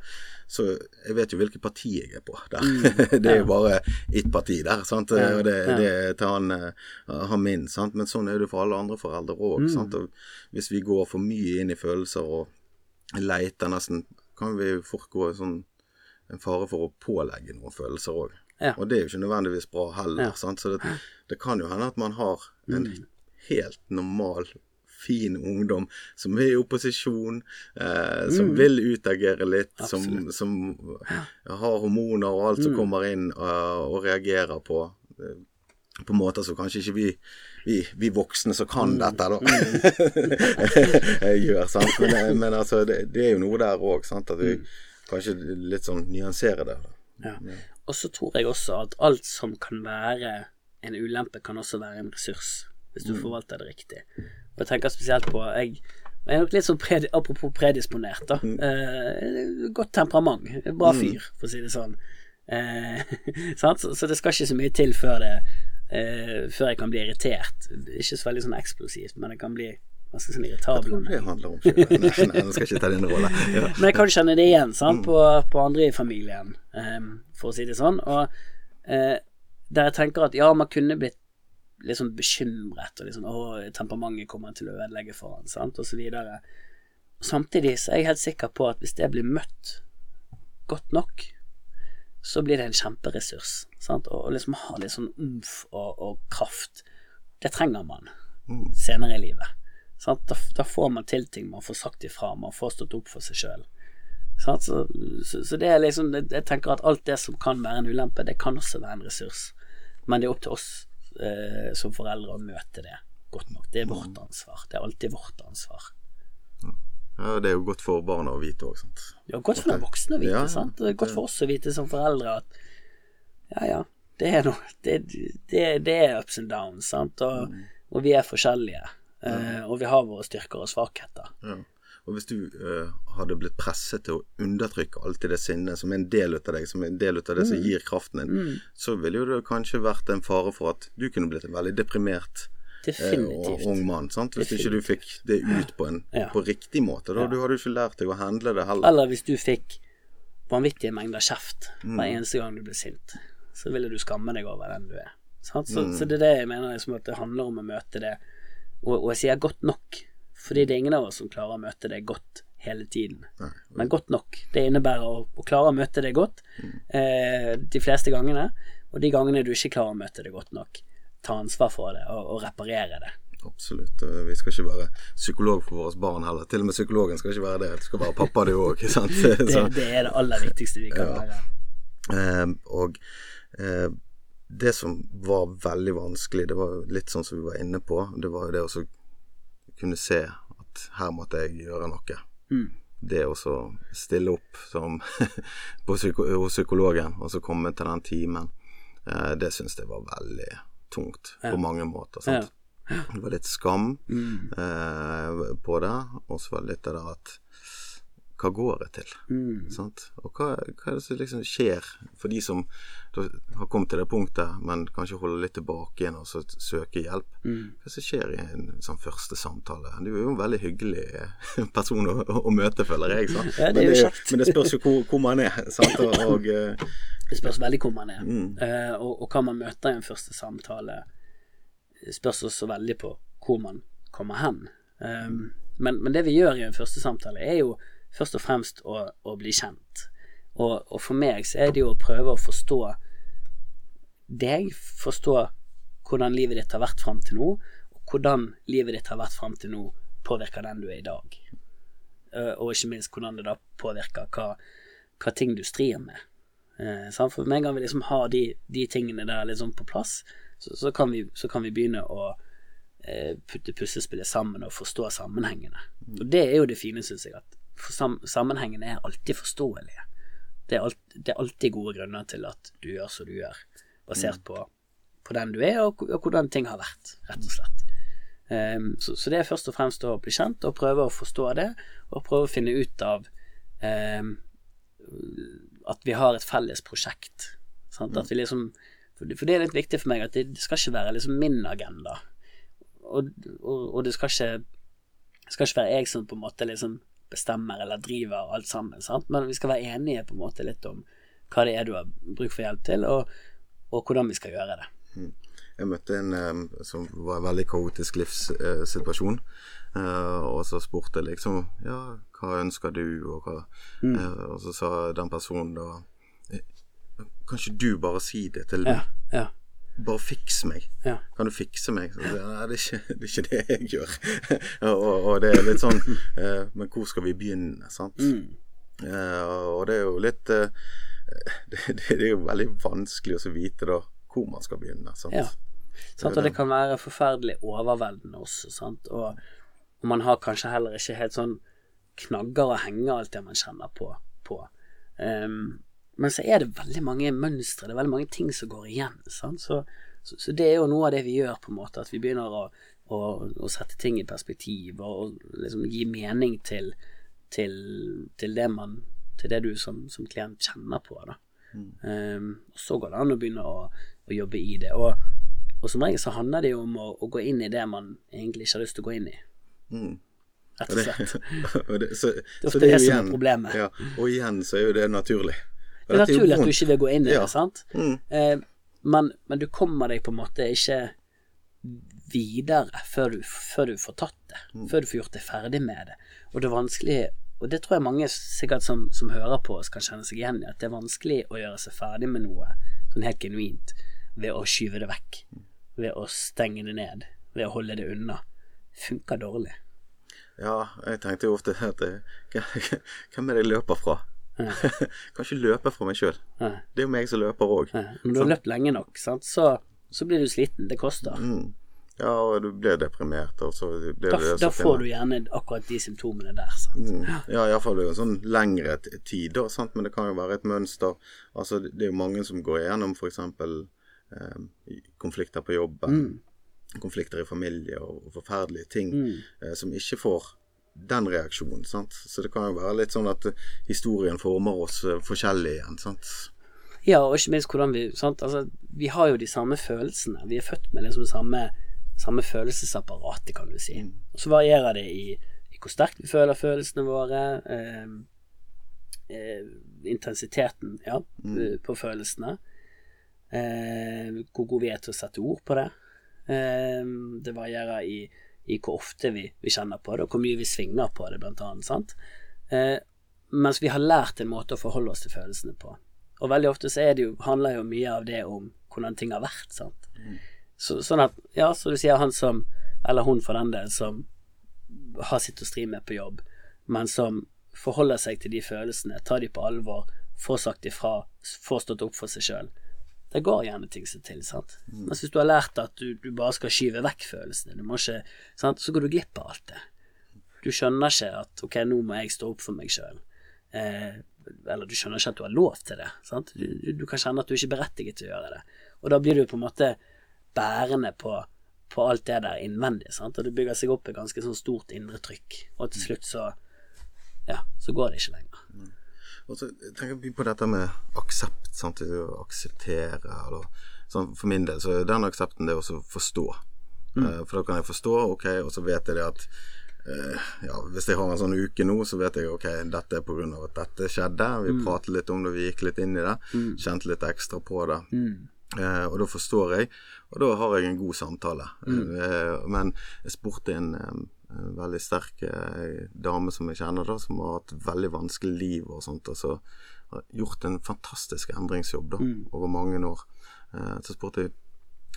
Så jeg vet jo hvilket parti jeg er på der. det er jo bare ett parti der. Sant? Og det, det er til han, eh, han min. Sant? Men sånn er det for alle andre foreldre òg. Hvis vi går for mye inn i følelser og leter nesten, kan vi fort gå sånn en fare for å pålegge noen følelser òg. Ja. Og det er jo ikke nødvendigvis bra heller. Sant? Så det, det kan jo hende at man har en helt normal, fin ungdom som er i opposisjon, eh, som vil utagere litt, som, som har hormoner og alt som kommer inn uh, og reagerer på eh, på måter som kanskje ikke vi, vi, vi voksne som kan dette, da, gjør. sant? Men, eh, men altså, det, det, er jo noe der òg, sant. At vi kanskje litt sånn nyanserer det. Ja. Og så tror jeg også at alt som kan være en ulempe, kan også være en ressurs, hvis du forvalter det riktig. Og jeg tenker spesielt på Jeg, jeg er nok litt sånn pred, apropos predisponert, da. Eh, godt temperament. Bra fyr, for å si det sånn. Eh? Så, så det skal ikke så mye til før det eh, Før jeg kan bli irritert. Ikke så veldig sånn eksplosivt, men jeg kan bli ganske sånn irritabel. Det handler om ikke Nei, nei, jeg skal ikke ta din rolle. Ja. Men jeg kan kjenne det igjen sant? På, på andre i familien, ehm, for å si det sånn. Og eh, der jeg tenker at ja, man kunne blitt litt sånn bekymret, og liksom, å, temperamentet kommer til å ødelegge for han, sant, og så videre. Samtidig så er jeg helt sikker på at hvis det blir møtt godt nok, så blir det en kjemperessurs. Sant? Og, og liksom ha litt sånn omf og, og kraft. Det trenger man senere i livet. Sant? Da, da får man til ting, man får sagt ifra, man får stått opp for seg sjøl. Så, så, så det er liksom Jeg tenker at alt det som kan være en ulempe, det kan også være en ressurs. Men det er opp til oss eh, som foreldre å møte det godt nok. Det er vårt ansvar. Det er alltid vårt ansvar. Ja, det er jo godt for barna å vite òg, sant. Ja, godt for den voksne å vite, Ja, sant. Det er godt for oss å vite som foreldre at ja, ja, det er noe Det, det, det er ups and downs, sant. Og, og vi er forskjellige. Eh, og vi har våre styrker og svakheter. Ja. Og hvis du uh, hadde blitt presset til å undertrykke alltid det sinnet som er en del av deg, som er en del av det som Mm. gir kraften din, så ville jo det kanskje vært en fare for at du kunne blitt en veldig deprimert eh, og ung mann. sant? Hvis ikke du fikk det ut på en Ja. på riktig måte. Da du hadde jo ikke lært deg å handle det heller. Eller hvis du fikk vanvittige mengder kjeft Mm. hver eneste gang du ble sint, så ville du skamme deg over den du er. Sant? Så, Mm. så det er det jeg mener liksom at det handler om å møte det. Og, og jeg sier godt nok, fordi det er ingen av oss som klarer å møte det godt hele tiden. Men godt nok. Det innebærer å, å klare å møte det godt Mm. eh, de fleste gangene. Og de gangene du ikke klarer å møte det godt nok, ta ansvar for det og, og reparere det. Absolutt. Vi skal ikke være psykolog for våre barn heller. Til og med psykologen skal ikke være det. Du skal være pappa, du òg. Det, det er det aller viktigste vi kan være. Eh, og eh, det som var veldig vanskelig, det var litt sånn som vi var inne på, det var jo det å kunne se at her måtte jeg gjøre noe. Mm. Det å så stille opp som psyko hos psykologen, og så komme til den timen, eh, det syns jeg var veldig tungt på mange måter. Sant? Det var litt skam Mm. eh, på det, og så var det litt det der at hva går det til? Mm. Sant? Og hva, hva er det som liksom skjer for de som da har kommet til det punktet, men kanskje holder litt tilbake igjen og så søker hjelp? Mm. Hva som skjer i en sånn første samtale? Du er jo en veldig hyggelig eh, person å, å møte, føler jeg. Sant? Ja, det er men, det, kjekt. men det spørs jo hvor, hvor man er. Sant? Og, og eh, Det spørs veldig hvor man er. Mm. uh, og, og hva man møter i en første samtale, spørs også veldig på hvor man kommer hen. Um, men, men det vi gjør i en første samtale, er jo først og fremst å, å bli kjent. Og, og for meg så er det jo å prøve å forstå deg, forstå hvordan livet ditt har vært fram til nå, og hvordan livet ditt har vært fram til nå, påvirker den du er i dag. Eh, og ikke minst hvordan det da påvirker hva, hva ting du strir med. Eh. For med en gang vi liksom har de, de tingene der liksom på plass, så, så, kan vi, så kan vi begynne å putte puslespillet sammen og forstå sammenhengene. Og det er jo det fine, syns jeg, at sammenhengene er alltid forståelige. Det er, alt, det er alltid gode grunner til at du gjør som du gjør, basert på, på den du er, og, og hvordan ting har vært, rett og slett. Um, så, så det er først og fremst å bli kjent og prøve å forstå det, og prøve å finne ut av um, at vi har et felles prosjekt. Vi liksom, for, det, for det er litt viktig for meg at det, det skal ikke være liksom min agenda. Og, og, og det skal ikke skal ikke være jeg som på en måte liksom bestemmer eller driver alt sammen, sant? men vi skal være enige på en måte litt om hva det er du har bruk for hjelp til, og, og hvordan vi skal gjøre det. Jeg møtte en eh, som var en veldig kaotisk livssituasjon. Eh, og så spurte jeg liksom Ja, hva ønsker du, og hva mm. Og så sa den personen da eh, Kan ikke du bare si det til Ja, ja, Bare fiks meg. ja. Kan du fikse meg? Så, sier jeg, Nei, det er, ikke, det er ikke det jeg gjør. og, og det er litt sånn eh, Men hvor skal vi begynne, sant? Mm. Eh, og det er jo litt eh, det, det er jo veldig vanskelig å vite da hvor man skal begynne. Sant? Ja. Sant? Og det kan være forferdelig overveldende også, sant. Og, og man har kanskje heller ikke helt sånn knagger å henge alt det man kjenner på. på. Ehm, men så er det veldig mange mønstre, det er veldig mange ting som går igjen. Så, så, så det er jo noe av det vi gjør, på en måte, at vi begynner å, å, å sette ting i perspektiv og, og liksom gi mening til, til, til det man til det du som, som klient kjenner på. Da. Ehm, og så går det an å begynne å, å jobbe i det. Og, og som regel så handler det jo om å, gå inn i det man egentlig ikke har lyst til å gå inn i. Mm. Rett Og det, slett. det, så, Det er ofte det, jo som igjen- er problemet. Ja, og igjen så er jo det naturlig. Det er naturlig at du ikke vil gå inn i det, sant? Mm. Eh, men, men du kommer deg på en måte ikke videre før du, før du får tatt det. Mm. Før du får gjort deg ferdig med det. Og det er vanskelig Og det tror jeg mange sikkert som, som hører på oss, kan kjenne seg igjen i. At det er vanskelig å gjøre seg ferdig med noe sånn helt genuint ved å skyve det vekk. Ved å stenge det ned. Ved å holde det unna. Funker dårlig. Ja, jeg tenkte jo ofte at eh, Hvem er det jeg løper fra? kan ikke løpe fra meg sjøl. Det er jo meg som løper òg. Men du har løpt lenge nok, sant, så, så blir du sliten. Det koster. Mm. Ja, og du blir deprimert, og så blir Da, det da får du gjerne akkurat de symptomene der. Sant? Mm. Ja, iallfall en sånn lengre tid, da, sant? men det kan jo være et mønster. Altså, det er jo mange som går igjennom f.eks. Eh, konflikter på jobben, konflikter i familie og, forferdelige ting eh, som ikke får den reaksjonen. sant? Så det kan jo være litt sånn at eh, historien former oss eh, forskjellig igjen. sant? Ja, og ikke minst hvordan vi sant? Altså, Vi har jo de samme følelsene. Vi er født med liksom samme, samme følelsesapparatet, kan du si. Og så varierer det i, i hvor sterkt vi føler følelsene våre. Eh, eh, intensiteten ja, mm. på følelsene. Eh, hvor god vi er til å sette ord på det. Eh, det varierer i, i hvor ofte vi, vi kjenner på det, og hvor mye vi svinger på det, blant annet. Sant? Eh, mens vi har lært en måte å forholde oss til følelsene på. Og veldig ofte så det jo, handler jo mye av det om hvordan ting har vært. Sant? Så, sånn at, ja, så du sier han som, eller hun for den del, som har sitt å stri med på jobb, men som forholder seg til de følelsene, tar de på alvor, får sagt ifra, får stått opp for seg sjøl. Det går gjerne ting seg til, sant. Mens hvis du har lært at du, du bare skal skyve vekk følelsene, du må ikke, sant, så går du glipp av alt det. Du skjønner ikke at ok, nå må jeg stå opp for meg sjøl. Eh, eller du skjønner ikke at du har lov til det. Sant? Du, du, du kan kjenne at du ikke er berettiget til å gjøre det. Og da blir du på en måte bærende på, på alt det der innvendig. Sant? Og det bygger seg opp et ganske sånn stort indre trykk. Og til slutt så ja, så går det ikke lenger. Og så tenker vi på dette med aksept. Sant? Å akseptere. Eller, sånn, for min del så er den aksepten det å forstå. forstå. Uh, for da kan jeg forstå, ok, og så vet jeg det at uh, ja, Hvis jeg har en sånn uke nå, så vet jeg ok, dette er pga. at dette skjedde. Vi pratet litt om det, vi gikk litt inn i det. Kjente litt ekstra på det. Uh, og da forstår jeg, og da har jeg en god samtale. Eh, men jeg spurte en, en veldig sterk eh, dame som jeg kjenner, da, som har hatt veldig vanskelig liv og sånt, og så har gjort en fantastisk endringsjobb da, over mange år. Eh, så spurte jeg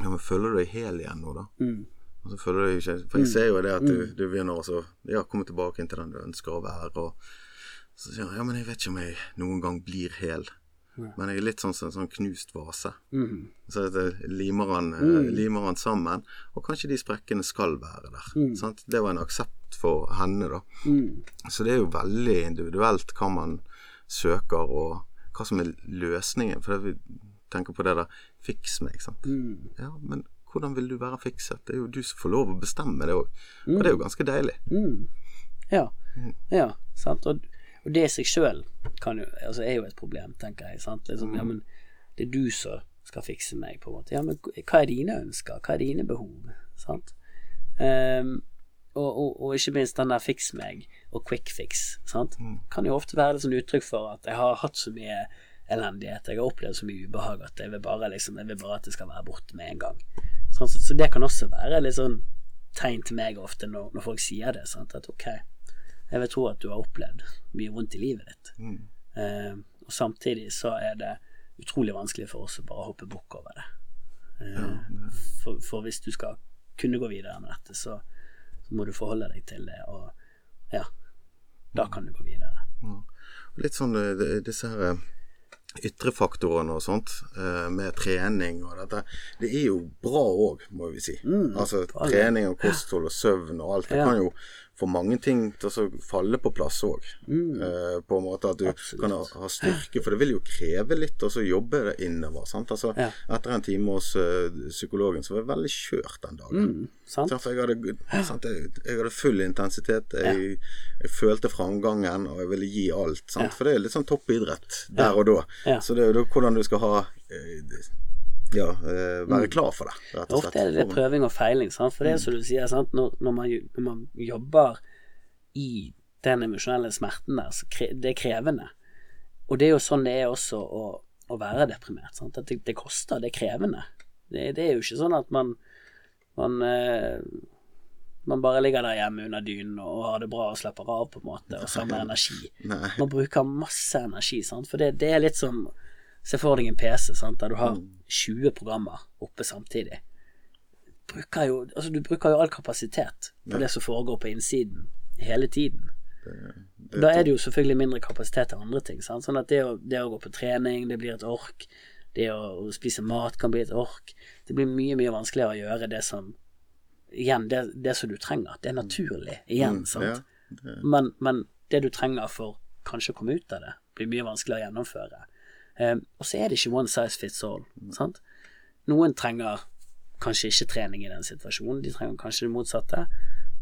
ja, men føler du deg hel igjen nå, da? Og så føler du ikke For jeg ser jo det at du, du begynner å ja, komme tilbake inn til den du ønsker å være. Og så sier han ja, men jeg vet ikke om jeg noen gang blir hel. Men jeg er litt sånn som en sånn knust vase. Så det limer han, mm. limer han sammen. Og kanskje de sprekkene skal være der. Sant? Det var en aksept for henne, da. Så det er jo veldig individuelt hva man søker, og hva som er løsningen. For vi tenker på det der Fiks meg, sant. Ja, men hvordan vil du være fikset? Det er jo du som får lov å bestemme det òg. Og det er jo ganske deilig. Ja, ja, sant. Og, og det i seg sjøl altså, er jo et problem, tenker jeg. Sant? Liksom, ja, men det er du som skal fikse meg, på en måte. Ja, men hva er dine ønsker? Hva er dine behov? Sant? Um, og, og, og ikke minst den der 'fiks meg og quick fix, sant, Mm. kan jo ofte være et sånn uttrykk for at jeg har hatt så mye elendighet, jeg har opplevd så mye ubehag at jeg vil bare liksom, jeg vil bare at det skal være borte med en gang. Så, så det kan også være litt sånn tegn til meg ofte når, når folk sier det, sant, at ok, jeg vil tro at du har opplevd mye vondt i livet ditt. Mm. Eh, og samtidig så er det utrolig vanskelig for oss å bare hoppe bukk over det. Eh, for, for hvis du skal kunne gå videre med dette, så, så må du forholde deg til det, og ja, da kan du gå videre. Litt sånn eh, disse her eh, ytre faktorene og sånt, eh, med trening og dette, det er jo bra òg, må vi si. altså for trening og kosthold og søvn og alt. Det Ja. kan jo få mange ting til å falle på plass òg. Eh, på en måte at du Absolutt. kan ha, ha styrke, for det vil jo kreve litt å så jobbe det innover. Sant? Altså, Ja. Etter en time hos uh, psykologen så var jeg veldig kjørt den dagen. Mm, sant? For jeg, hadde, sant, jeg, jeg hadde full intensitet. Jeg, jeg følte framgangen, og jeg ville gi alt. Sant? For det er litt sånn toppidrett der og da. Ja. Så det er jo hvordan du skal ha eh, Ja, eh, være klar for det, rett og slett. Ofte er det det prøving og feiling, sant? for det er som du sier, sant? Når, når, man, når man jobber i den emosjonelle smerten der, så kre, det er krevende. Og det er jo sånn det er også å, å være deprimert. Sant? At det, det koster, det er krevende. Det, det er jo ikke sånn at man man, eh, man bare ligger der hjemme under dynen og har det bra og slapper av, på en måte, og samler energi. Nei. Man bruker masse energi, sant? for det, det er litt som Se for deg en PC sant? der du har 20 programmer oppe samtidig. Bruker jo, altså, du bruker jo all kapasitet på det som foregår på innsiden hele tiden. Da er det jo selvfølgelig mindre kapasitet til andre ting. Sant? Sånn at det å, det å gå på trening, det blir et ork. Det å, spise mat kan bli et ork. Det blir mye, mye vanskeligere å gjøre det som Igjen, det, det som du trenger. Det er naturlig. Igjen, sant. Ja, det, Men, men det du trenger for kanskje å komme ut av det, blir mye vanskeligere å gjennomføre. Um, og så er det ikke one size fits all. Sant? Noen trenger kanskje ikke trening i den situasjonen, de trenger kanskje det motsatte.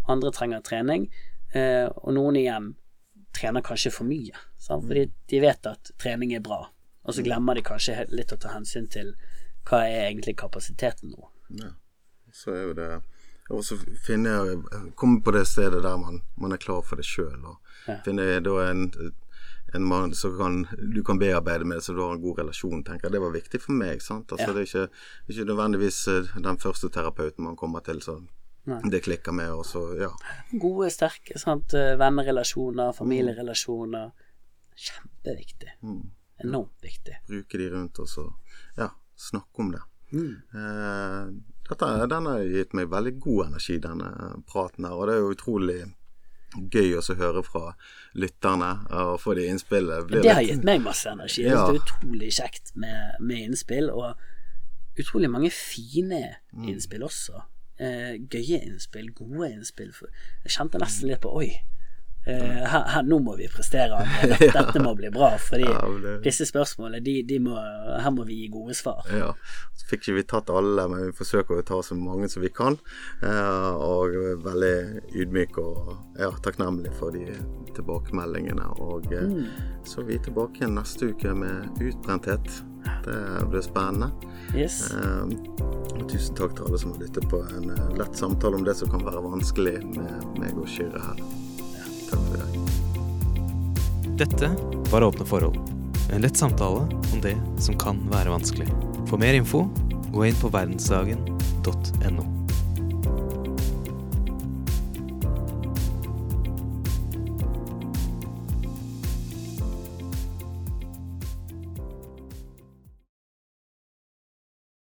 Andre trenger trening, eh, og noen igjen trener kanskje for mye. Sant? Fordi de vet at trening er bra, og så glemmer de kanskje litt å ta hensyn til hva er egentlig kapasiteten nå. ja. Så er jo det Og så finne Komme på det stedet der man, man er klar for det sjøl, og Ja. finne da en en mann som kan, du kan bearbeide med, så du har en god relasjon, tenker jeg. Det var viktig for meg. sant? Altså, Ja. Det er ikke, ikke nødvendigvis eh, den første terapeuten man kommer til, så Nei. det klikker med, og så ja. Gode, sterke sant? eh, vennerelasjoner, familierelasjoner. Kjempeviktig. Mm. Enormt viktig. Bruke de rundt, og så ja, snakke om det. Mm. Eh, dette, den har gitt meg veldig god energi, denne praten her. Og det er jo utrolig gøy å høre fra lytterne og få de innspillene. Det har litt- gitt meg masse energi. Ja. Det er utrolig kjekt med, med innspill, og utrolig mange fine Mm. innspill også. Eh, gøye innspill, gode innspill. Jeg kjente nesten litt på Oi, eh, her, her, nå må vi prestere. Dette, dette må bli bra. Fordi Ja, det- disse spørsmålene, de, de må, her må vi gi gode svar. Ja, så fikk ikke vi tatt alle, men vi forsøker å ta så mange som vi kan. Uh, og veldig ydmyk og ja, takknemlig for de tilbakemeldingene. Og eh, så er vi tilbake igjen neste uke med utbrenthet. Det blir spennende. Yes. Tusen takk til alle som har lyttet på en lett samtale om det som kan være vanskelig med meg og Kyrre her. Takk for i dag. Dette var Åpne forhold. En lett samtale om det som kan være vanskelig. For mer info, gå inn på verdensdagen.no.